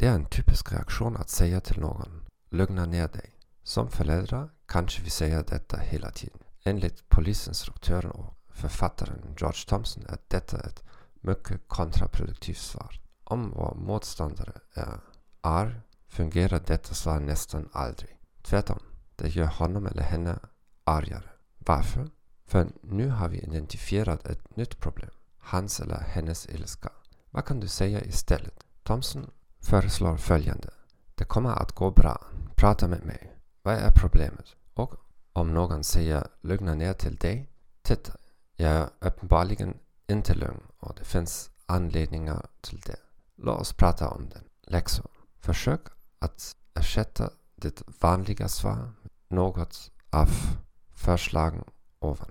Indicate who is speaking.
Speaker 1: Det är en typisk reaktion att säga till någon lugna ner dig. Som föräldrar kanske vi säger detta hela tiden. Enligt polisinstruktören och författaren George Thompson är detta ett mycket kontraproduktivt svar. Om vår motståndare är arg fungerar detta svar nästan aldrig. Tvärtom, det gör honom eller henne argare. Varför? För nu har vi identifierat ett nytt problem. Hans eller hennes ilska. Vad kan du säga istället? Thompson föreslår följande. Det kommer att gå bra. Prata med mig. Vad är problemet? Och om någon säger lugna ner till dig. Titta, jag är uppenbarligen inte lugn och det finns anledningar till det. Låt oss prata om den. Läxor. Försök att ersätta ditt vanliga svar med något av förslagen ovan.